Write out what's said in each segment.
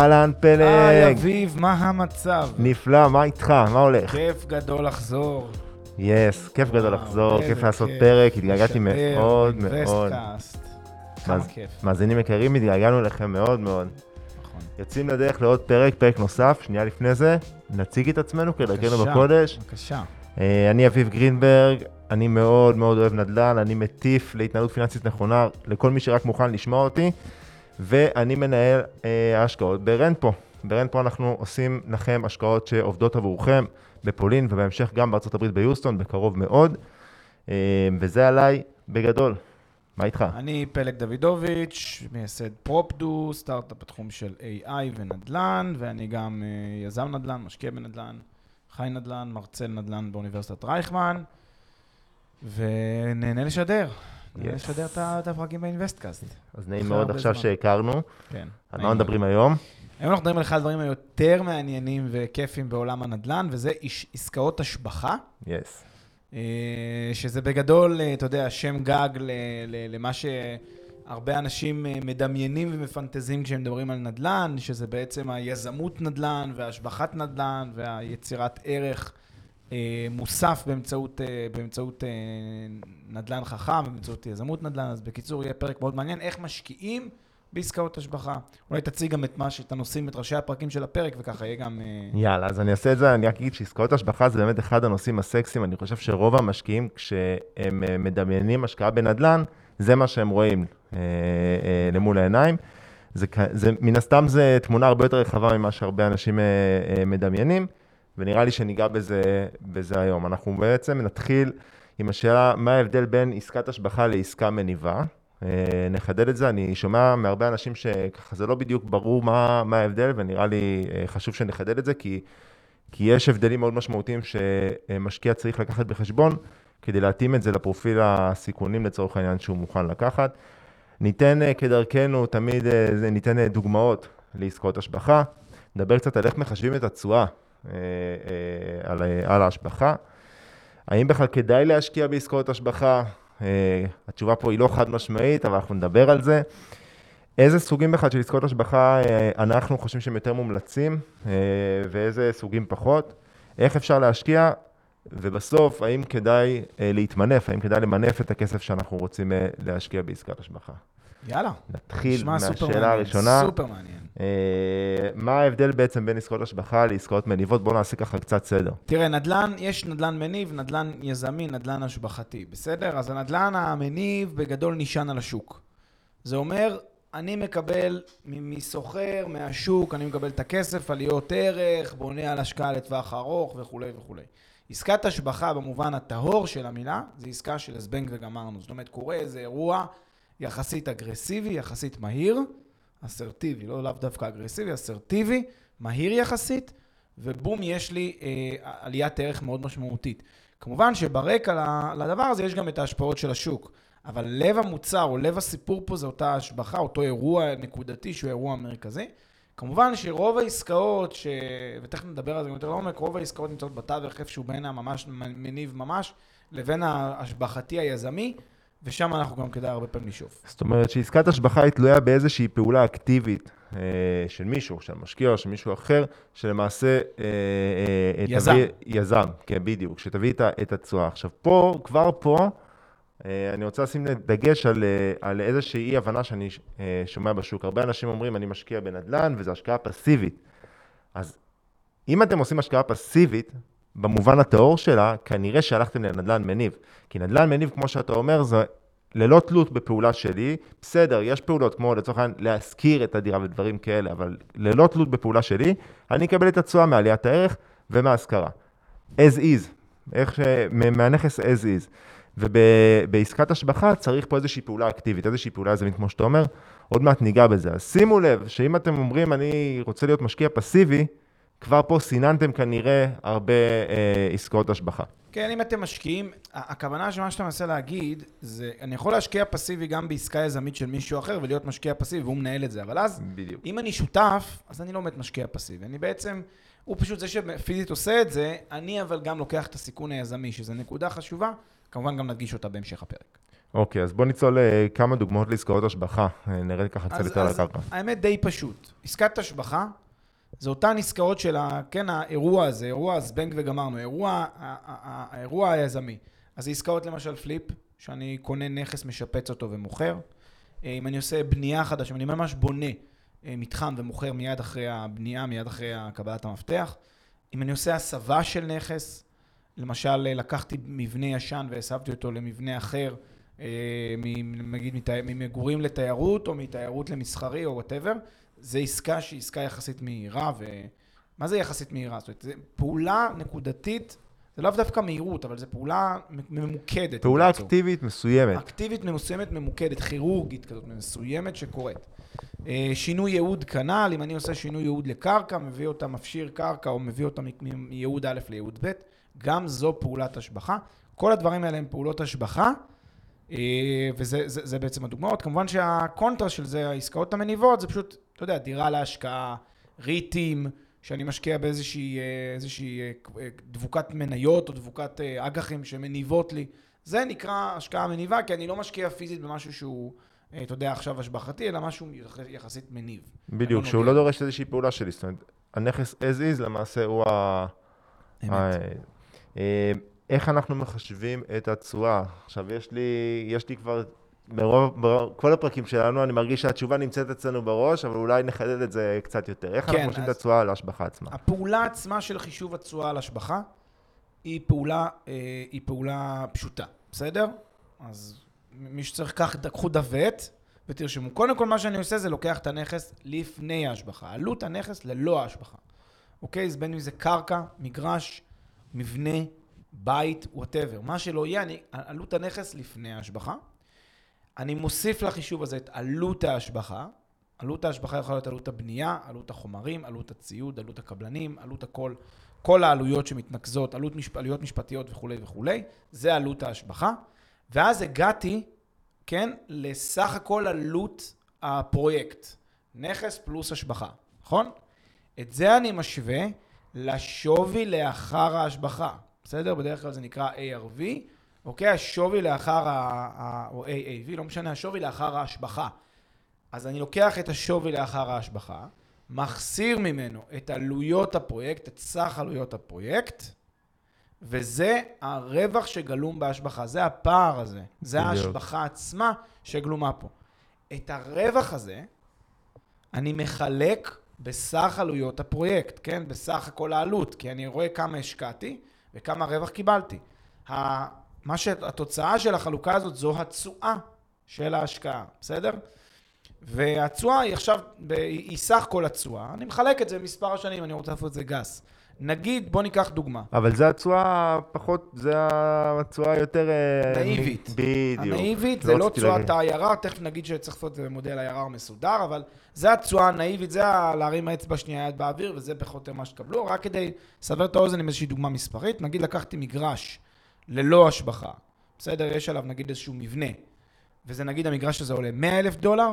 אהלן פלג. היי אביב, מה המצב? נפלא, מה איתך? מה הולך? כיף גדול לחזור. yes, כיף גדול לחזור, כיף לעשות כיף. פרק, התגעגעתי מאוד מאוד. כמה כיף, מאזינים יקרים, התגעגענו אליכם מאוד מאוד. נכון. יוצאים לדרך לעוד פרק, פרק נוסף, שנייה לפני זה, נציג את עצמנו כדרכנו. בקודש. בבקשה. אה, אני אביב גרינברג, אני מאוד מאוד אוהב נדל"ן, אני מטיף להתנהלות פיננסית נכונה לכל מי שרק מוכן לשמוע אותי, ואני מנהל אה, ההשקעות ברנפו. ברנפו אנחנו עושים לכם השקעות שעובדות עבורכם בפולין ובהמשך גם בארצות הברית ביוסטון, בקרוב מאוד, אה, וזה עליי בגדול. מה איתך? אני פלג דוידוביץ', מייסד פרופדו, סטארט-אפ בתחום של AI ונדל"ן, ואני גם אה, יזם נדל"ן, משקיע בנדל"ן, חי נדל"ן, מרצה נדל"ן באוניברסיטת רייכמן, ונהנה לשדר. Yes. לשדר את הפרקים באינוויסטקאסט. אז נעים מאוד עכשיו. שהכרנו. כן. על מה מדברים היום? היום אנחנו מדברים על אחד הדברים היותר מעניינים וכיפים בעולם הנדל"ן, וזה עסקאות השבחה. יס. אה, שזה בגדול, אה, אתה יודע, שם גג למה שהרבה אנשים אה, מדמיינים ומפנטזים כשהם מדברים על נדל"ן, שזה בעצם היזמות נדל"ן והשבחת נדל"ן והיצירת ערך מוסף באמצעות, אה, באמצעות אה, נדל"ן חכם, באמצעות יזמות נדל"ן. אז בקיצור, יהיה פרק מאוד מעניין, איך משקיעים בעסקאות השבחה. אולי תציג גם את מה שאתה נושאים, את ראשי הפרקים של הפרק, וככה יהיה גם... אה, יאללה, אז אני אעשה את זה, אני רק אגיד שעסקאות השבחה זה באמת אחד הנושאים הסקסיים, אני חושב שרוב המשקיעים, כשהם אה, מדמיינים השקעה בנדל"ן, זה מה שהם רואים אה, אה, למול העיניים. זה, זה, מן הסתם זה תמונה הרבה יותר רחבה ממה שהרבה אנשים אה, אה, מדמיינים, ונראה לי שניגע בזה, בזה היום. אנחנו בעצם נתחיל עם השאלה, מה ההבדל בין עסקת השבחה לעסקה מניבה? אה, נחדד את זה, אני שומע מהרבה אנשים שככה זה לא בדיוק ברור מה, מה ההבדל, ונראה לי אה, חשוב שנחדד את זה, כי, כי יש הבדלים מאוד משמעותיים שמשקיע צריך לקחת בחשבון, כדי להתאים את זה לפרופיל הסיכונים לצורך העניין שהוא מוכן לקחת. ניתן אה, כדרכנו, תמיד ניתן דוגמאות לעסקאות השבחה, נדבר קצת על איך מחשבים את התשואה אה, אה, על, אה, על ההשבחה. האם בכלל כדאי להשקיע בעסקאות השבחה? התשובה פה היא לא חד משמעית, אבל אנחנו נדבר על זה. איזה סוגים בכלל של עסקאות השבחה אנחנו חושבים שהם יותר מומלצים, ואיזה סוגים פחות? איך אפשר להשקיע? ובסוף, האם כדאי להתמנף, האם כדאי למנף את הכסף שאנחנו רוצים להשקיע בעסקת השבחה? יאללה. נתחיל מהשאלה הראשונה. סופר מעניין. Uh, מה ההבדל בעצם בין עסקאות השבחה לעסקאות מניבות? בואו נעשה ככה קצת סדר. תראה, נדל"ן, יש נדל"ן מניב, נדל"ן יזמי, נדל"ן השבחתי, בסדר? אז הנדל"ן המניב בגדול נשען על השוק. זה אומר, אני מקבל מסוחר, מהשוק, אני מקבל את הכסף, עליות ערך, בונה על השקעה לטווח ארוך וכולי וכולי. עסקת השבחה במובן הטהור של המילה, זה עסקה של זבנג וגמרנו. זאת אומרת, קורה איזה אירוע יחסית אגרסיבי, יחסית מהיר, אסרטיבי, לא לאו דווקא אגרסיבי, אסרטיבי, מהיר יחסית, ובום, יש לי אה, עליית ערך מאוד משמעותית. כמובן שברקע לדבר הזה יש גם את ההשפעות של השוק, אבל לב המוצר או לב הסיפור פה זה אותה השבחה, אותו אירוע נקודתי שהוא אירוע מרכזי. כמובן שרוב העסקאות, ש... ותכף נדבר על זה יותר לעומק, רוב העסקאות נמצאות בתווך איפשהו בין הממש מניב ממש לבין ההשבחתי היזמי, ושם אנחנו גם כדאי הרבה פעמים לשאוף. זאת אומרת שעסקת השבחה היא תלויה באיזושהי פעולה אקטיבית אה, של מישהו, של משקיע או של מישהו אחר, שלמעשה אה, אה, יזם. תביא, יזם, כן, בדיוק, שתביא את את התשואה. עכשיו, פה, כבר פה, אה, אני רוצה לשים דגש על, אה, על איזושהי אי-הבנה שאני אה, שומע בשוק. הרבה אנשים אומרים, אני משקיע בנדל"ן, וזו השקעה פסיבית. אז אם אתם עושים השקעה פסיבית, במובן הטהור שלה, כנראה שהלכתם לנדל"ן מניב. כי נדל"ן מניב, כמו שאתה אומר, זה ללא תלות בפעולה שלי. בסדר, יש פעולות כמו לצורך העניין להשכיר את הדירה ודברים כאלה, אבל ללא תלות בפעולה שלי, אני אקבל את התשואה מעליית הערך ומהשכרה. as is. איך ש... מה- מהנכס as is. ובעסקת השבחה צריך פה איזושהי פעולה אקטיבית, איזושהי פעולה יזמית, כמו שאתה אומר, עוד מעט ניגע בזה. אז שימו לב, שאם אתם אומרים, אני רוצה להיות משקיע פסיבי, כבר פה סיננתם כנראה הרבה אה, עסקאות השבחה. כן, אם אתם משקיעים, הכוונה של מה שאתה מנסה להגיד, זה, אני יכול להשקיע פסיבי גם בעסקה יזמית של מישהו אחר ולהיות משקיע פסיבי והוא מנהל את זה, אבל אז, בדיוק. אם אני שותף, אז אני לא באמת משקיע פסיבי. אני בעצם, הוא פשוט זה שפיזית עושה את זה, אני אבל גם לוקח את הסיכון היזמי, שזו נקודה חשובה, כמובן גם נדגיש אותה בהמשך הפרק. אוקיי, אז בוא נצלול אה, כמה דוגמאות לעסקאות השבחה. אה, נרד ככה קצת יותר הקרקע. האמת די פשוט. עסקת השבחה, זה אותן עסקאות של ה, כן, האירוע הזה, אירוע הזבנג וגמרנו, אירוע, האירוע היזמי. אז זה עסקאות למשל פליפ, שאני קונה נכס, משפץ אותו ומוכר. אה, אם אני עושה בנייה חדשה, אם אני ממש בונה אה, מתחם ומוכר מיד אחרי הבנייה, מיד אחרי קבלת המפתח. אם אני עושה הסבה של נכס, למשל אה, לקחתי מבנה ישן והסבתי אותו למבנה אחר, נגיד ממגורים לתיירות או מתיירות למסחרי או whatever, זה עסקה שהיא עסקה יחסית מהירה, ומה זה יחסית מהירה? זאת אומרת, זו פעולה נקודתית, זה לאו דווקא מהירות, אבל זו פעולה ממוקדת. פעולה בקיצור. אקטיבית מסוימת. אקטיבית מסוימת, ממוקדת, כירורגית כזאת, מסוימת שקורית. אה, שינוי ייעוד כנ"ל, אם אני עושה שינוי ייעוד לקרקע, מביא אותה, מפשיר קרקע, או מביא אותה מייעוד א' לייעוד ב', גם זו פעולת השבחה. כל הדברים האלה הם פעולות השבחה, אה, וזה זה, זה בעצם הדוגמאות. כמובן שהקונטרה של זה, העסקאות המניבות, זה פשוט, אתה יודע, דירה להשקעה, ריטים, שאני משקיע באיזושהי אה, איזושהי, אה, דבוקת מניות או דבוקת אה, אג"חים שמניבות לי. זה נקרא השקעה מניבה, כי אני לא משקיע פיזית במשהו שהוא, אה, אתה יודע, עכשיו השבחתי, אלא משהו יח- יחסית מניב. בדיוק, שהוא. לא דורש איזושהי פעולה שלי. זאת אומרת, הנכס as is למעשה הוא ה... אה, איך אנחנו מחשבים את התשואה? עכשיו, יש לי, יש לי כבר, ברוב, ברוב, כל הפרקים שלנו, אני מרגיש שהתשובה נמצאת אצלנו בראש, אבל אולי נחדד את זה קצת יותר. איך כן, אנחנו מחשבים את התשואה על ההשבחה עצמה? הפעולה עצמה של חישוב התשואה על השבחה היא פעולה, אה, היא פעולה פשוטה, בסדר? אז מי שצריך, קח, קחו עט ותרשמו. קודם כל, מה שאני עושה זה לוקח את הנכס לפני ההשבחה. עלות הנכס ללא ההשבחה. אוקיי? אז בין אם זה קרקע, מגרש, מבנה, בית, whatever. מה שלא יהיה, אני, עלות הנכס לפני ההשבחה. אני מוסיף לחישוב הזה את עלות ההשבחה. עלות ההשבחה יכולה להיות עלות הבנייה, עלות החומרים, עלות הציוד, עלות הקבלנים, עלות הכל, כל העלויות שמתנקזות, עלות משפ... עלויות משפטיות וכולי וכולי, זה עלות ההשבחה. ואז הגעתי, כן, לסך הכל עלות הפרויקט. נכס פלוס השבחה, נכון? את זה אני משווה לשווי לאחר ההשבחה, בסדר? בדרך כלל זה נקרא ARV, אוקיי? השווי לאחר, ה... ה... או AAV, לא משנה, השווי לאחר ההשבחה. אז אני לוקח את השווי לאחר ההשבחה, מחסיר ממנו את עלויות הפרויקט, את סך עלויות הפרויקט, וזה הרווח שגלום בהשבחה, זה הפער הזה, זה בדיוק. ההשבחה עצמה שגלומה פה. את הרווח הזה אני מחלק בסך עלויות הפרויקט, כן? בסך הכל העלות, כי אני רואה כמה השקעתי וכמה רווח קיבלתי. מה שהתוצאה של החלוקה הזאת זו התשואה של ההשקעה, בסדר? והתשואה היא עכשיו, היא סך כל התשואה. אני מחלק את זה במספר השנים, אני רוצה לעשות את זה גס. נגיד, בוא ניקח דוגמה. אבל זה התשואה פחות, זה התשואה יותר... אה, נאיבית. בדיוק. הנאיבית זה לא תשואת. ה-IRR, תכף נגיד שצריך לעשות את זה במודל ה-IRR מסודר, אבל זה התשואה הנאיבית, זה להרים האצבע שנייה יד באוויר, וזה פחות או מה שתקבלו. רק כדי לסבר את האוזן עם איזושהי דוגמה מספרית, נגיד לקחתי מגרש ללא השבחה, בסדר? יש עליו נגיד איזשהו מבנה, וזה נגיד המגרש הזה עולה 100 אלף דולר,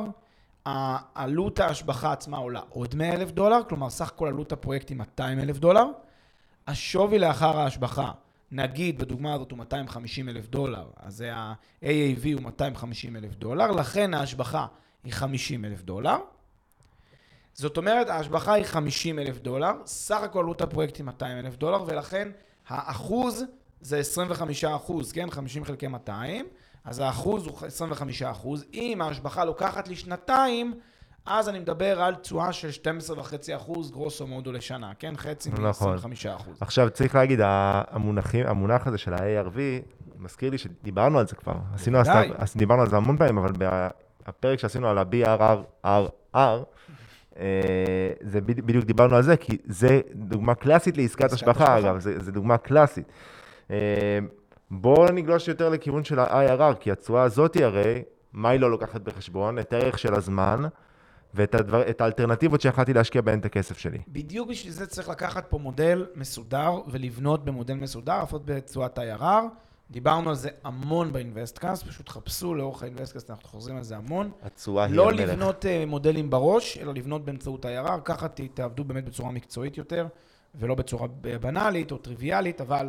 עלות ההשבחה עצמה עולה עוד 100 אלף דולר, כלומר סך כל עלות הפרויקט היא 200 אלף דולר. השווי לאחר ההשבחה, נגיד בדוגמה הזאת הוא 250 אלף דולר, אז ה-AAV הוא 250 אלף דולר, לכן ההשבחה היא 50 אלף דולר. זאת אומרת, ההשבחה היא 50 אלף דולר, סך הכל עלות הפרויקט היא 200 אלף דולר, ולכן האחוז זה 25 אחוז, כן? 50 חלקי 200, אז האחוז הוא 25 אחוז. אם ההשבחה לוקחת לי שנתיים, אז אני מדבר על תשואה של 12.5 אחוז גרוסו מודו לשנה, כן? חצי נכון. מ-25 אחוז. עכשיו, צריך להגיד, המונחים, המונח הזה של ה-ARV, מזכיר לי שדיברנו על זה כבר. עשינו. אז דיברנו על זה המון פעמים, אבל בפרק שעשינו על ה-BRRR, אה, זה בדיוק, דיברנו על זה, כי זה דוגמה קלאסית לעסקת עסקת השבחה, השבחה. אגב, זה, זה דוגמה קלאסית. אה, בואו נגלוש יותר לכיוון של ה-IRR, כי התשואה הזאת הרי, מה היא לא לוקחת בחשבון? את הערך של הזמן. ואת הדבר, האלטרנטיבות שיכלתי להשקיע בהן את הכסף שלי. בדיוק בשביל זה צריך לקחת פה מודל מסודר ולבנות במודל מסודר, לעשות בתשואת IRR. דיברנו על זה המון באינבסטקאסט, פשוט חפשו לאורך האינבסטקאסט, אנחנו חוזרים על זה המון. התשואה היא לא המלך. לבנות אה, מודלים בראש, אלא לבנות באמצעות IRR, ככה תעבדו באמת בצורה מקצועית יותר, ולא בצורה בנאלית או טריוויאלית, אבל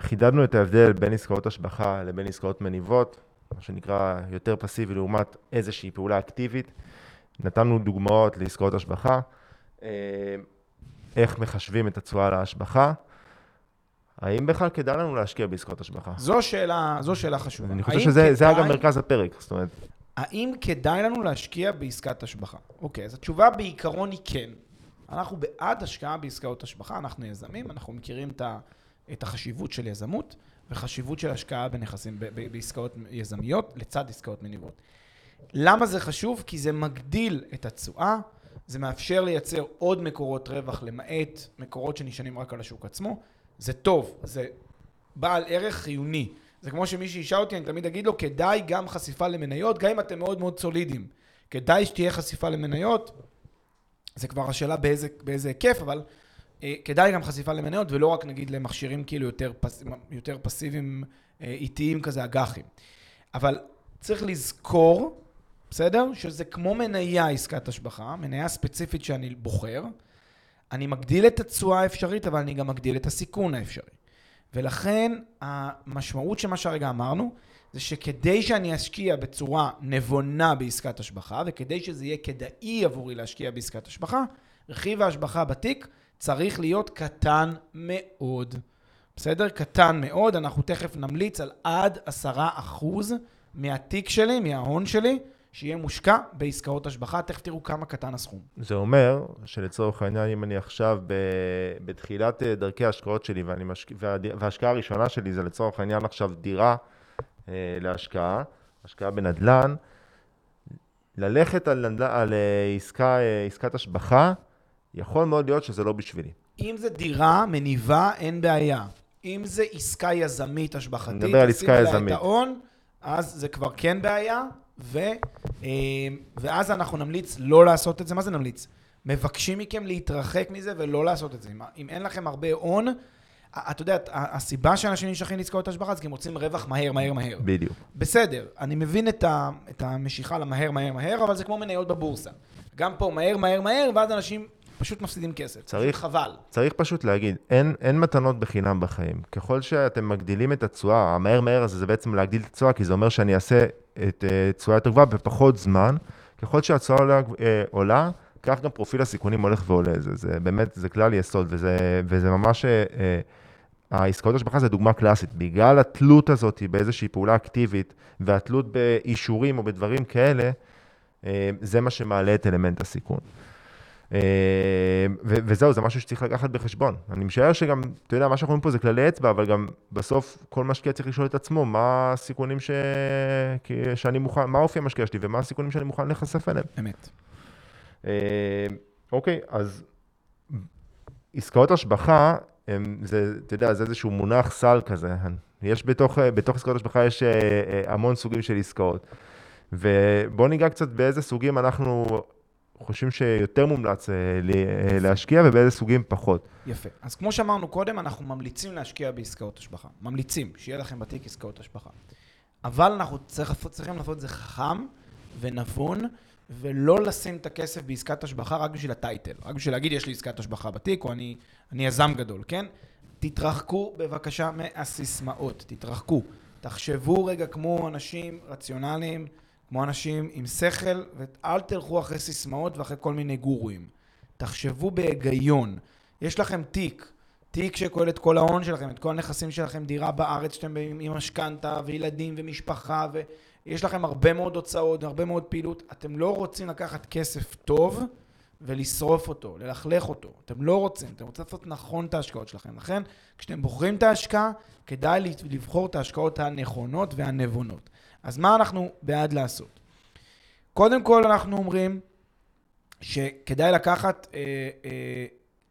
חידדנו את ההבדל בין עסקאות השבחה לבין עסקאות מניבות, מה שנקרא יותר פסיבי לעומת איזושהי פעולה אקטיבית. נתנו דוגמאות לעסקאות השבחה, אה, איך מחשבים את התשואה להשבחה. האם בכלל כדאי לנו להשקיע בעסקאות השבחה? זו שאלה, זו שאלה חשובה. אני חושב שזה זה כדאי- אגב מרכז הפרק, זאת אומרת, האם כדאי לנו להשקיע בעסקת השבחה? אוקיי, אז התשובה בעיקרון היא כן. אנחנו בעד השקעה בעסקאות השבחה, אנחנו יזמים, אנחנו מכירים את, ה, את החשיבות של יזמות וחשיבות של השקעה בנכסים, ב, ב, בעסקאות יזמיות לצד עסקאות מניבות. למה זה חשוב? כי זה מגדיל את התשואה, זה מאפשר לייצר עוד מקורות רווח למעט מקורות שנשענים רק על השוק עצמו. זה טוב, זה בעל ערך חיוני. זה כמו שמישהו ישאל אותי, אני תמיד אגיד לו, כדאי גם חשיפה למניות, גם אם אתם מאוד מאוד סולידיים. כדאי שתהיה חשיפה למניות, זה כבר השאלה באיזה, באיזה היקף, אבל כדאי גם חשיפה למניות, ולא רק נגיד למכשירים כאילו יותר, פס, יותר פסיביים, אה, איטיים כזה, אג"חים. אבל צריך לזכור, בסדר? שזה כמו מניה עסקת השבחה, מניה ספציפית שאני בוחר. אני מגדיל את התשואה האפשרית, אבל אני גם מגדיל את הסיכון האפשרי. ולכן המשמעות של מה שהרגע אמרנו, זה שכדי שאני אשקיע בצורה נבונה בעסקת השבחה, וכדי שזה יהיה כדאי עבורי להשקיע בעסקת השבחה, רכיב ההשבחה בתיק צריך להיות קטן מאוד. בסדר? קטן מאוד. אנחנו תכף נמליץ על עד עשרה אחוז מהתיק שלי, מההון שלי, שיהיה מושקע בעסקאות השבחה. תכף תראו כמה קטן הסכום. זה אומר שלצורך העניין, אם אני עכשיו ב, בתחילת אה, דרכי ההשקעות שלי, ואני. והד... וההשקעה הראשונה שלי זה לצורך העניין עכשיו דירה אה, להשקעה, השקעה בנדל"ן, ללכת על. על אה, עסקה, אה, עסקת השבחה, יכול מאוד להיות שזה לא בשבילי. אם זה דירה מניבה, אין בעיה. אם זה עסקה יזמית השבחתית, נדבר על עסקה יזמית. את ההון, אז זה כבר כן בעיה, ו, אה, ואז אנחנו נמליץ לא לעשות את זה. מה זה נמליץ? מבקשים מכם להתרחק מזה ולא לעשות את זה. אם, אם אין לכם הרבה הון, אתה יודע, הסיבה שאנשים נשכים לעסקאות השבחה זה כי הם רוצים רווח מהר, מהר, מהר. בדיוק. בסדר, אני מבין את, ה, את המשיכה למהר, מהר, מהר, אבל זה כמו מניות בבורסה. גם פה מהר, מהר, מהר, ואז אנשים פשוט מפסידים כסף. צריך- חבל. צריך פשוט להגיד, אין, אין מתנות בחינם בחיים. ככל שאתם מגדילים את התשואה, המהר מהר הזה זה בעצם להגדיל את התשואה, כי זה אומר שאני אעשה את אה, תשואה יותר גבוהה בפחות זמן. ככל שהתשואה עולה, אה, עולה, כך גם פרופיל הסיכונים הולך ועולה. זה, זה באמת, זה כלל יסוד, וזה, וזה ממש... אה, אה, העסקאות השבחה זה דוגמה קלאסית. בגלל התלות הזאת באיזושהי פעולה אקטיבית, והתלות באישורים או בדברים כאלה, זה מה שמעלה את אלמנט הסיכון. אה, וזהו, זה משהו שצריך לקחת בחשבון. אני משער שגם, אתה יודע, מה שאנחנו רואים פה זה כללי אצבע, אבל גם בסוף כל משקיע צריך לשאול את עצמו מה הסיכונים ש... שאני מוכן, מה אופי המשקיע שלי ומה הסיכונים שאני מוכן להיחשף אליהם. אמת. אה, אוקיי, אז עסקאות השבחה, הם, זה, אתה יודע, זה איזשהו מונח סל כזה. יש בתוך, בתוך עסקאות השבחה יש אה, אה, המון סוגים של עסקאות. ובואו ניגע קצת באיזה סוגים אנחנו חושבים שיותר מומלץ אה, אה, להשקיע ובאיזה סוגים פחות. יפה. אז כמו שאמרנו קודם, אנחנו ממליצים להשקיע בעסקאות השבחה. ממליצים, שיהיה לכם בתיק עסקאות השבחה. אבל אנחנו צריך, צריכים לעשות את זה חכם ונבון, ולא לשים את הכסף בעסקת השבחה רק בשביל הטייטל. רק בשביל להגיד, יש לי עסקת השבחה בתיק, או אני, אני יזם גדול, כן? תתרחקו בבקשה מהסיסמאות, תתרחקו. תחשבו רגע כמו אנשים רציונליים, כמו אנשים עם שכל, ואל תלכו אחרי סיסמאות ואחרי כל מיני גורואים. תחשבו בהיגיון. יש לכם תיק תיק שכולל את כל ההון שלכם, את כל הנכסים שלכם, דירה בארץ שאתם עם משכנתה, וילדים ומשפחה, ויש לכם הרבה מאוד הוצאות, הרבה מאוד פעילות, אתם לא רוצים לקחת כסף טוב ולשרוף אותו, ללכלך אותו. אתם לא רוצים, אתם רוצים לעשות נכון את ההשקעות שלכם. לכן, כשאתם בוחרים את ההשקעה, כדאי לבחור את ההשקעות הנכונות והנבונות. אז מה אנחנו בעד לעשות? קודם כל אנחנו אומרים שכדאי לקחת אה, אה,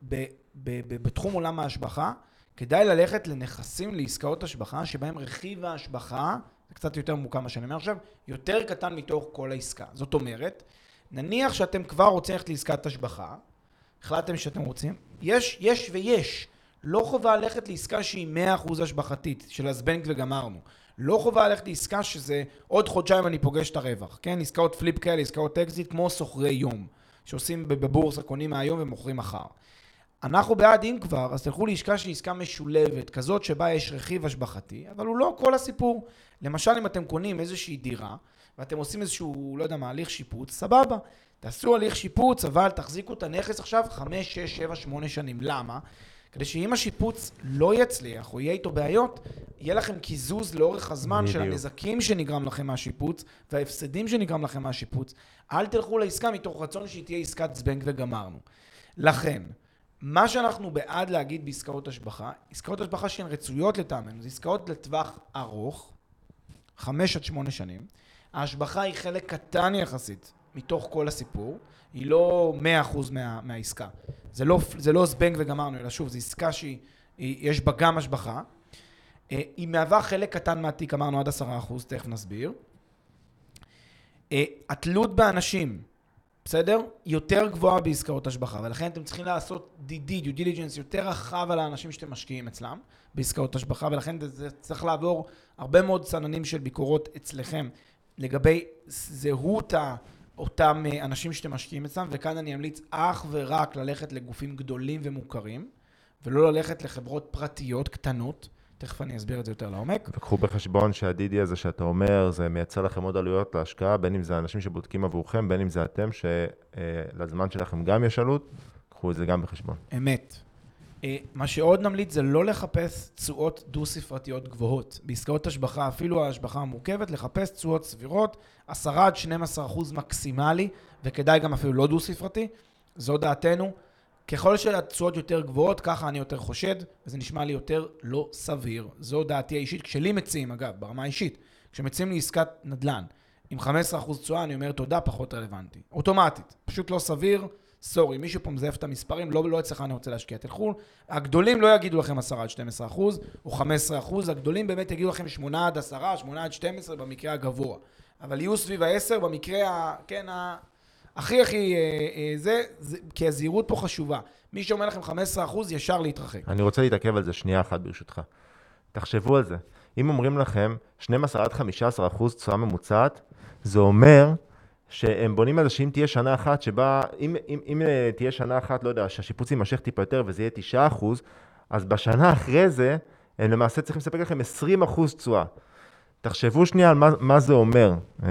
ב, ב, ב, בתחום עולם ההשבחה, כדאי ללכת לנכסים, לעסקאות השבחה, שבהם רכיב ההשבחה, זה קצת יותר מורכב מה שאני אומר עכשיו, יותר קטן מתוך כל העסקה. זאת אומרת, נניח שאתם כבר רוצים ללכת לעסקת השבחה, החלטתם שאתם רוצים, יש, יש ויש. לא חובה ללכת לעסקה שהיא 100% השבחתית, של הזבנג וגמרנו. לא חובה ללכת לעסקה שזה עוד חודשיים אני פוגש את הרווח, כן? עסקאות flip כאלה, עסקאות אקזיט, כמו סוחרי יום, שעושים בבורסה, קונים מהיום ומוכרים מחר. אנחנו בעד, אם כבר, אז תלכו לעסקה שהיא עסקה משולבת, כזאת שבה יש רכיב השבחתי, אבל הוא לא כל הסיפור. למשל, אם אתם קונים איזושהי דירה, ואתם עושים איזשהו, לא יודע מה, הליך שיפוץ, סבבה. תעשו הליך שיפוץ, אבל תחזיקו את הנכס עכשיו 5, 6, 7, 8 שנים. למה? כדי שאם השיפוץ לא יצליח, או יהיה איתו בעיות, יהיה לכם קיזוז לאורך הזמן בדיוק. של הנזקים שנגרם לכם מהשיפוץ, וההפסדים שנגרם לכם מהשיפוץ. אל תלכו לעסקה מתוך רצון שהיא תהיה עסקת זבנג וגמרנו. לכן, מה שאנחנו בעד להגיד בעסקאות השבחה, עסקאות השבחה שהן רצויות לטעמנו, זה עסקאות לטווח ארוך, חמש עד שמונה שנים. ההשבחה היא חלק קטן יחסית מתוך כל הסיפור, היא לא מאה אחוז מה, מהעסקה. זה לא, זה לא זבנג וגמרנו, אלא שוב, זו עסקה שיש בה גם השבחה. אה, היא מהווה חלק קטן מהתיק, אמרנו עד עשרה אחוז, תכף נסביר. אה, התלות באנשים, בסדר? יותר גבוהה בעסקאות השבחה, ולכן אתם צריכים לעשות DD, due diligence, יותר רחב על האנשים שאתם משקיעים אצלם בעסקאות השבחה, ולכן זה צריך לעבור הרבה מאוד צננים של ביקורות אצלכם לגבי זהות אותם אה, אנשים שאתם משקיעים אצלם, וכאן אני אמליץ אך ורק ללכת לגופים גדולים ומוכרים, ולא ללכת לחברות פרטיות קטנות. תכף אני אסביר את זה יותר לעומק. וקחו בחשבון שהדידי הזה שאתה אומר, זה מייצר לכם עוד עלויות להשקעה, בין אם זה אנשים שבודקים עבורכם, בין אם זה אתם, שלזמן שלכם גם יש עלות, קחו את זה גם בחשבון. אמת. אה, מה שעוד נמליץ זה לא לחפש תשואות דו-ספרתיות גבוהות. בעסקאות השבחה, אפילו ההשבחה המורכבת, לחפש תשואות סבירות, 10 עד 12 אחוז מקסימלי, וכדאי גם אפילו לא דו-ספרתי. זו דעתנו. ככל שהתשואות יותר גבוהות, ככה אני יותר חושד, וזה נשמע לי יותר לא סביר. זו דעתי האישית. כשלי מציעים, אגב, ברמה האישית, כשמציעים לי עסקת נדל"ן עם 15% תשואה, אני אומר תודה, פחות רלוונטי. אוטומטית. פשוט לא סביר. סורי, מישהו פה מזייף את המספרים, לא, לא אצלך אני רוצה להשקיע, תלכו. הגדולים לא יגידו לכם 10 עד 12 אחוז, או 15 אחוז, הגדולים באמת יגידו לכם 8 עד 10, 8 עד 12 במקרה הגבוה. אבל יהיו סביב ה-10 במקרה, ה, כן, ה, הכי הכי אה, אה, זה, זה, כי הזהירות פה חשובה. מי שאומר לכם 15 אחוז, ישר להתרחק. אני רוצה להתעכב על זה שנייה אחת ברשותך. תחשבו על זה. אם אומרים לכם 12 עד 15 אחוז תשואה ממוצעת, זה אומר שהם בונים על זה שאם תהיה שנה אחת שבה, אם, אם, אם אה, תהיה שנה אחת, לא יודע, שהשיפוץ יימשך טיפה יותר וזה יהיה 9 אחוז, אז בשנה אחרי זה, הם למעשה צריכים לספק לכם 20 אחוז תשואה. תחשבו שנייה על מה, מה זה אומר אה,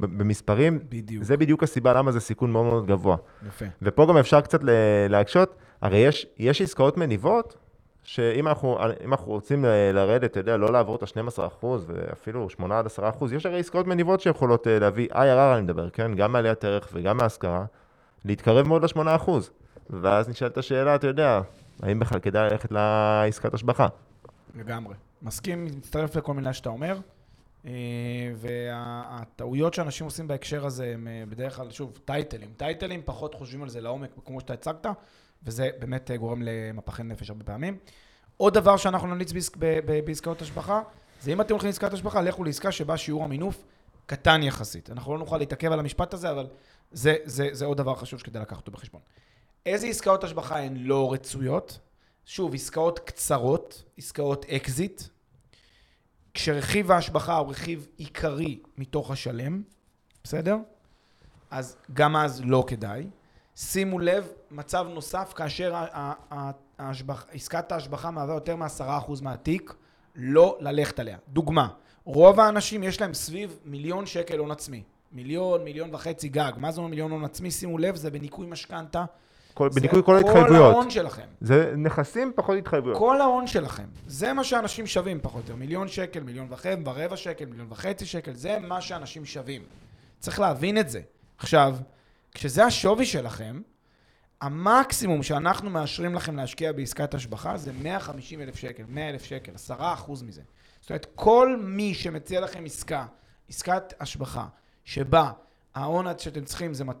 במספרים. בדיוק. זה בדיוק הסיבה למה זה סיכון מאוד מאוד גבוה. יפה. ופה גם אפשר קצת להקשות, הרי יש, יש עסקאות מניבות שאם אנחנו, אנחנו רוצים לרדת, אתה יודע, לא לעבור את ה-12% ואפילו 8 עד 10%, יש הרי עסקאות מניבות שיכולות אה, להביא, IRR אני מדבר, כן? גם מעליית ערך וגם מהשכרה, להתקרב מאוד ל-8%. ואז נשאלת השאלה, אתה יודע, האם בכלל כדאי ללכת לעסקת השבחה? לגמרי. מסכים, מצטרף לכל מילה שאתה אומר. אה, והטעויות שאנשים עושים בהקשר הזה הם אה, בדרך כלל, שוב, טייטלים. טייטלים פחות חושבים על זה לעומק, כמו שאתה הצגת. וזה באמת אה, גורם למפחי נפש הרבה פעמים. עוד דבר שאנחנו נמליץ בעסק, בעסקאות השבחה, זה אם אתם הולכים לעסקת השבחה, לכו לעסקה שבה שיעור המינוף קטן יחסית. אנחנו לא נוכל להתעכב על המשפט הזה, אבל זה, זה, זה עוד דבר חשוב שכדאי לקחת אותו בחשבון. איזה עסקאות השבחה הן לא רצויות? שוב, עסקאות קצרות, עסקאות אקזיט, כשרכיב ההשבחה הוא רכיב עיקרי מתוך השלם, בסדר? אז גם אז לא כדאי. שימו לב, מצב נוסף, כאשר ההשבח, עסקת ההשבחה מהווה יותר מ-10% מהתיק, לא ללכת עליה. דוגמה, רוב האנשים יש להם סביב מיליון שקל הון עצמי. מיליון, מיליון וחצי גג. מה זה אומר מיליון הון עצמי? שימו לב, זה בניכוי משכנתה. כל- זה בניכוי כל כל ההתחייבויות. ההון שלכם. זה נכסים פחות התחייבויות. כל ההון שלכם. זה מה שאנשים שווים פחות או יותר. מיליון שקל, מיליון וחצי, ורבע שקל, מיליון וחצי שקל, זה מה שאנשים שווים. צריך להבין את זה. עכשיו, כשזה השווי שלכם, המקסימום שאנחנו מאשרים לכם להשקיע בעסקת השבחה זה 150 אלף שקל, 100 אלף שקל, 10 אחוז מזה. זאת אומרת, כל מי שמציע לכם עסקה, עסקת השבחה, שבה ההון שאתם צריכים זה 200-300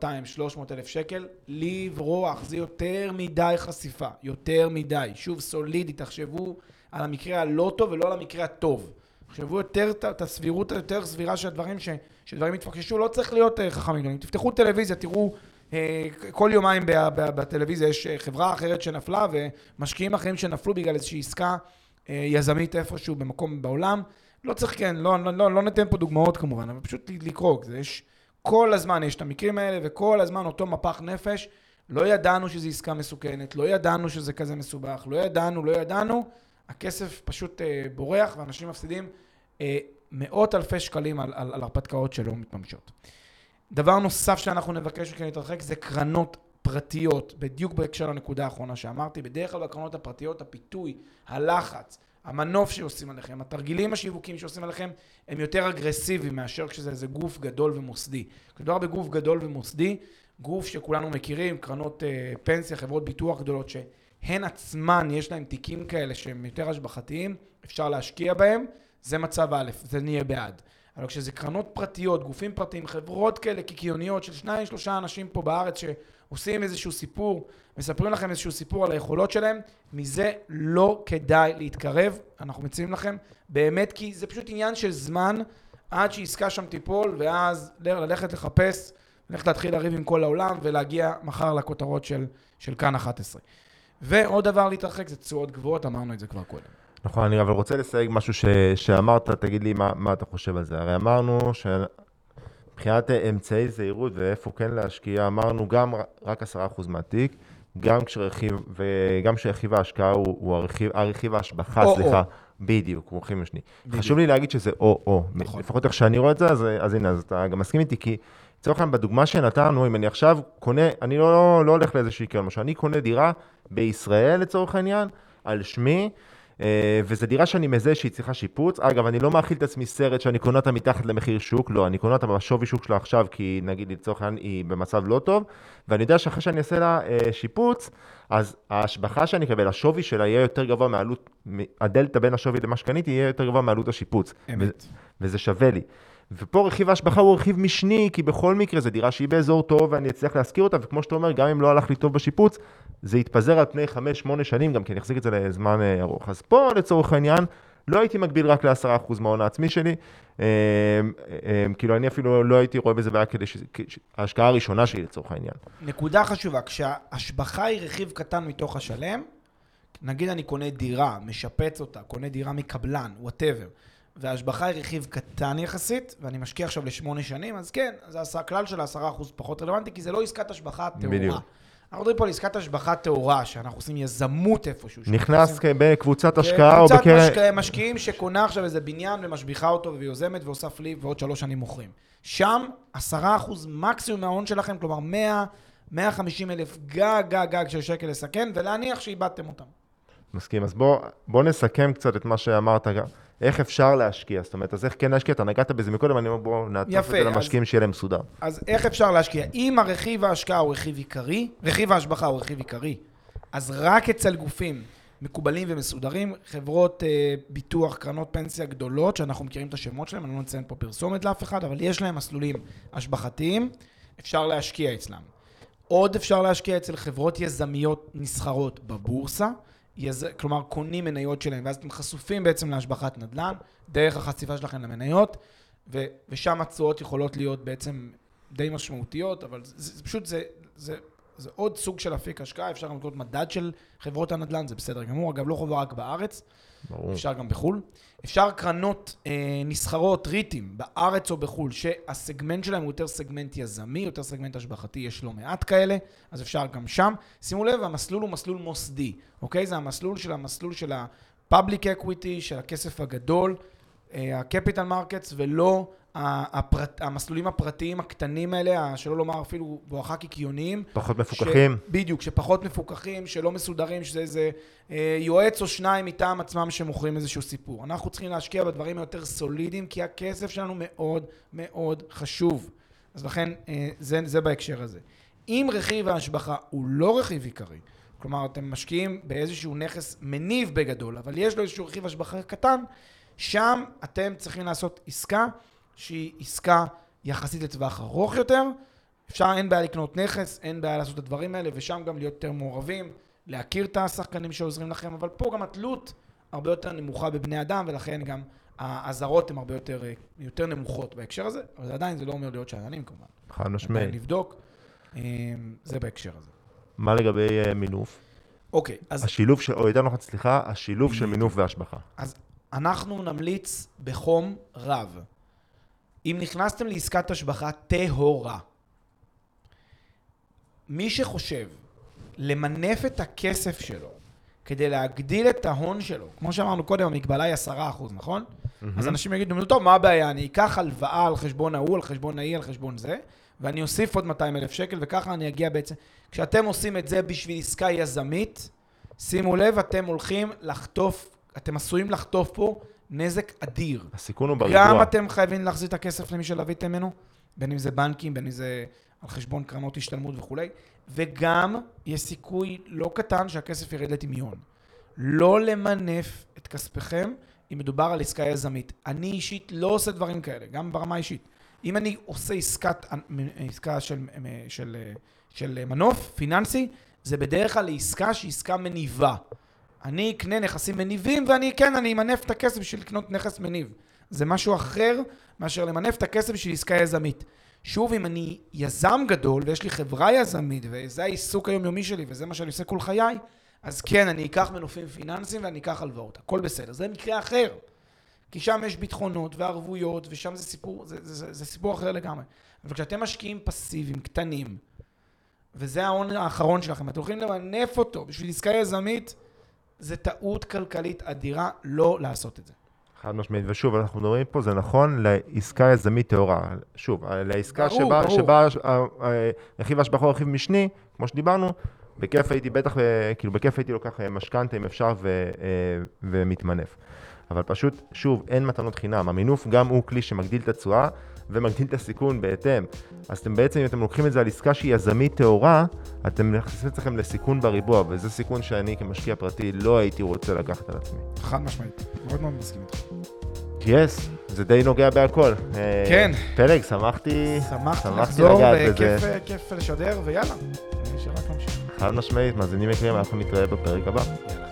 אלף שקל, לברוח, זה יותר מדי חשיפה, יותר מדי. שוב, סולידי, תחשבו על המקרה הלא טוב ולא על המקרה הטוב. תחשבו יותר את- הסבירות היותר סבירה של הדברים, שדברים יתפקששו, לא צריך להיות אה, חכמים גדולים. תפתחו טלוויזיה, תראו, אה, כל יומיים בטלוויזיה יש אה, חברה אחרת שנפלה, ומשקיעים אחרים שנפלו בגלל איזושהי עסקה יזמית איפשהו במקום בעולם. לא צריך, כן, לא, לא, לא, לא ניתן פה דוגמאות כמובן, אבל פשוט לקרוא, זה יש, כל הזמן יש את המקרים האלה, וכל הזמן אותו מפח נפש. לא ידענו שזו עסקה מסוכנת, לא ידענו שזה כזה מסובך, לא ידענו, לא ידענו. הכסף פשוט אה, בורח, ואנשים מפסידים אה, מאות אלפי שקלים על, על, על הרפתקאות שלא מתממשות. דבר נוסף שאנחנו נבקש מכם להתרחק זה קרנות פרטיות, בדיוק בהקשר לנקודה האחרונה שאמרתי. בדרך כלל בקרנות הפרטיות הפיתוי, הלחץ, המנוף שעושים עליכם, התרגילים השיווקיים שעושים עליכם, הם יותר אגרסיביים מאשר כשזה איזה גוף גדול ומוסדי. כשמדובר בגוף גדול ומוסדי, גוף שכולנו מכירים, קרנות אה, פנסיה, חברות ביטוח גדולות, שהן עצמן, יש להן תיקים כאלה שהם יותר השבחתיים, אפשר להשקיע בהם, זה מצב א', זה נהיה בעד. אבל כשזה קרנות פרטיות, גופים פרטיים, חברות כאלה קיקיוניות של שניים, שלושה אנשים פה בארץ שעושים איזשהו סיפור, מספרים לכם איזשהו סיפור על היכולות שלהם, מזה לא כדאי להתקרב, אנחנו מציעים לכם, באמת, כי זה פשוט עניין של זמן עד שעסקה שם תיפול, ואז ללכת לחפש, ללכת להתחיל לריב עם כל העולם ולהגיע מחר לכותרות של, של כאן 11. ועוד דבר להתרחק זה תשואות גבוהות, אמרנו את זה כבר קודם. נכון, אני אבל רוצה לסייג משהו ש, שאמרת, תגיד לי מה, מה אתה חושב על זה. הרי אמרנו שמבחינת אמצעי זהירות ואיפה כן להשקיע, אמרנו גם רק 10% מהתיק, גם כשרכיב, וגם כשרכיב ההשקעה הוא, הוא הרכיב, הרכיב ההשבחה, או-או. סליחה, בדיוק, הוא רכיב משני. בדיוק. חשוב לי להגיד שזה או-או. נכון. לפחות איך שאני רואה את זה, אז, אז הנה, אז אתה גם מסכים איתי, כי לצורך העניין, בדוגמה שנתנו, אם אני עכשיו קונה, אני לא, לא הולך לאיזושהי קרן, למשל, אני קונה דירה בישראל לצורך העניין, על שמי, אה, וזו דירה שאני מזהה שהיא צריכה שיפוץ. אגב, אני לא מאכיל את עצמי סרט שאני קונה אותה מתחת למחיר שוק, לא, אני קונה אותה בשווי שוק שלה עכשיו, כי נגיד לצורך העניין היא במצב לא טוב, ואני יודע שאחרי שאני אעשה לה אה, שיפוץ, אז ההשבחה שאני אקבל, השווי שלה יהיה יותר גבוה מעלות, הדלתא בין השווי למה שקניתי יהיה יותר גבוה מעלות השיפוץ. אמת. וזה שווה לי. ופה רכיב ההשבחה הוא רכיב משני, כי בכל מקרה זו דירה שהיא באזור טוב ואני אצליח להשכיר אותה, וכמו שאתה אומר, גם אם לא הלך לי טוב בשיפוץ, זה יתפזר על פני 5-8 שנים גם, כי אני אחזיק את זה לזמן אה, ארוך. אז פה לצורך העניין, לא הייתי מגביל רק ל-10% מההון העצמי שלי, אה, אה, כאילו אני אפילו לא הייתי רואה בזה בעיה כדי שזה, כ- ההשקעה הראשונה שלי לצורך העניין. נקודה חשובה, כשההשבחה היא רכיב קטן מתוך השלם, נגיד אני קונה דירה, משפץ אותה, קונה דירה מקבלן, whatever, וההשבחה היא רכיב קטן יחסית, ואני משקיע עכשיו לשמונה שנים, אז כן, אז הס- הכלל של העשרה אחוז פחות רלוונטי, כי זה לא עסקת השבחה טהורה. בדיוק. אנחנו מדברים פה על עסקת השבחה טהורה, שאנחנו עושים יזמות איפשהו. נכנס עושים- בקבוצת השקעה או קבוצת בקרן... משק... משקיעים שקונה עכשיו איזה בניין ומשביחה אותו ויוזמת ועושה פליפ ועוד שלוש שנים מוכרים. שם עשרה אחוז מקסימום מההון שלכם, כלומר 100, 150 אלף גג, גג, גג של שקל לסכן, ולהניח שאיבדתם אותם. מסכים. אז בוא, בוא נסכם קצת את מה שאמרת, גם. איך אפשר להשקיע, זאת אומרת, אז איך כן להשקיע, אתה נגעת בזה מקודם, אני אומר בוא נעטוף את זה למשקיעים שיהיה להם מסודר. אז איך אפשר להשקיע? אם הרכיב ההשקעה הוא רכיב עיקרי, רכיב ההשבחה הוא רכיב עיקרי, אז רק אצל גופים מקובלים ומסודרים, חברות אה, ביטוח, קרנות פנסיה גדולות, שאנחנו מכירים את השמות שלהם, אני לא נציין פה פרסומת לאף אחד, אבל יש להם מסלולים השבחתיים, אפשר להשקיע אצלם. עוד אפשר להשקיע אצל חברות יזמיות נסחרות בבורסה, יז... כלומר קונים מניות שלהם, ואז אתם חשופים בעצם להשבחת נדל"ן, דרך החשיפה שלכם למניות, ו... ושם התשואות יכולות להיות בעצם די משמעותיות, אבל זה, זה, פשוט, זה, זה, זה עוד סוג של אפיק השקעה, אפשר גם לקנות מדד של חברות הנדל"ן, זה בסדר גמור, אגב לא חובה רק בארץ, ברור. אפשר גם בחו"ל. אפשר קרנות אה, נסחרות, ריטים, בארץ או בחו"ל, שהסגמנט שלהם הוא יותר סגמנט יזמי, יותר סגמנט השבחתי, יש לא מעט כאלה, אז אפשר גם שם. שימו לב, המסלול הוא מסלול מוסדי, אוקיי? זה המסלול של המסלול של ה-public equity, של הכסף הגדול, ה-capital markets, ולא הפרט, המסלולים הפרטיים הקטנים האלה, שלא לומר אפילו בואכה קיקיוניים. פחות מפוקחים. ש... בדיוק, שפחות מפוקחים, שלא מסודרים, שזה איזה אה, יועץ או שניים מטעם עצמם שמוכרים איזשהו סיפור. אנחנו צריכים להשקיע בדברים היותר סולידיים, כי הכסף שלנו מאוד מאוד חשוב. אז לכן, אה, זה, זה בהקשר הזה. אם רכיב ההשבחה הוא לא רכיב עיקרי, כלומר, אתם משקיעים באיזשהו נכס מניב בגדול, אבל יש לו איזשהו רכיב השבחה קטן, שם אתם צריכים לעשות עסקה שהיא עסקה יחסית לטווח ארוך יותר. אפשר, אין בעיה לקנות נכס, אין בעיה לעשות את הדברים האלה, ושם גם להיות יותר מעורבים, להכיר את השחקנים שעוזרים לכם, אבל פה גם התלות הרבה יותר נמוכה בבני אדם, ולכן גם האזהרות הן הרבה יותר, יותר נמוכות בהקשר הזה, אבל עדיין זה לא אומר להיות שאננים כמובן. חד משמעי. לבדוק, אמ, זה בהקשר הזה. מה לגבי אה, מינוף? אוקיי, אז... השילוב של, או יותר נכון, סליחה, השילוב של מינוף והשבחה. אז אנחנו נמליץ בחום רב. אם נכנסתם לעסקת השבחה טהורה, מי שחושב למנף את הכסף שלו כדי להגדיל את ההון שלו, כמו שאמרנו קודם, המגבלה היא עשרה אחוז, נכון? Mm-hmm. אז אנשים יגידו, טוב, מה הבעיה? אני אקח הלוואה על חשבון ההוא, על חשבון ההיא, על חשבון זה, ואני אוסיף עוד 200 אלף שקל, וככה אני אגיע בעצם... כשאתם עושים את זה בשביל עסקה יזמית, שימו לב, אתם הולכים לחטוף, אתם עשויים לחטוף פה נזק אדיר. הסיכון הוא בריבוע. גם אתם חייבים להחזיר את הכסף למי שלוויתם ממנו, בין אם זה בנקים, בין אם זה על חשבון קרנות השתלמות וכולי, וגם יש סיכוי לא קטן שהכסף ירד לטמיון. לא למנף את כספיכם אם מדובר על עסקה יזמית. אני אישית לא עושה דברים כאלה, גם ברמה אישית. אם אני עושה עסקת, עסקה של, של, של מנוף פיננסי, זה בדרך כלל לעסקה שהיא עסקה מניבה. אני אקנה נכסים מניבים ואני, כן, אני אמנף את הכסף בשביל לקנות נכס מניב. זה משהו אחר מאשר למנף את הכסף בשביל עסקה יזמית. שוב, אם אני יזם גדול ויש לי חברה יזמית וזה העיסוק היומיומי שלי וזה מה שאני עושה כל חיי, אז כן, אני אקח מנופים פיננסיים ואני אקח הלוואות. הכל בסדר. זה מקרה אחר. כי שם יש ביטחונות וערבויות, ושם זה סיפור, זה, זה, זה, זה סיפור אחר לגמרי. אבל כשאתם משקיעים פסיביים, קטנים, וזה ההון האחרון שלכם, אתם הולכים למנף אותו בשביל עסקה יזמית, זה טעות כלכלית אדירה לא לעשות את זה. חד משמעית, ושוב, אנחנו מדברים פה, זה נכון לעסקה יזמית טהורה. שוב, לעסקה ברור, שבה, ברור. שבה רכיב ההשבחה הוא רכיב משני, כמו שדיברנו, בכיף הייתי בטח, כאילו בכיף הייתי לוקח משכנתה אם אפשר ו, ומתמנף. אבל פשוט, שוב, אין מתנות חינם. המינוף גם הוא כלי שמגדיל את התשואה ומגדיל את הסיכון בהתאם. אז אתם בעצם, אם אתם לוקחים את זה על עסקה שהיא יזמית טהורה, אתם נכנסים את עצמכם לסיכון בריבוע, וזה סיכון שאני כמשקיע פרטי לא הייתי רוצה לקחת על עצמי. חד משמעית, מאוד מאוד מסכים איתך. יס, זה די נוגע בהכל. אה, כן. פלג, שמחתי, שמחתי לחזור, וכיף לשדר, ויאללה, שרק נמשיך. חד משמעית, מאזינים יקרים, אנחנו נתראה בפרק הבא. יאללה.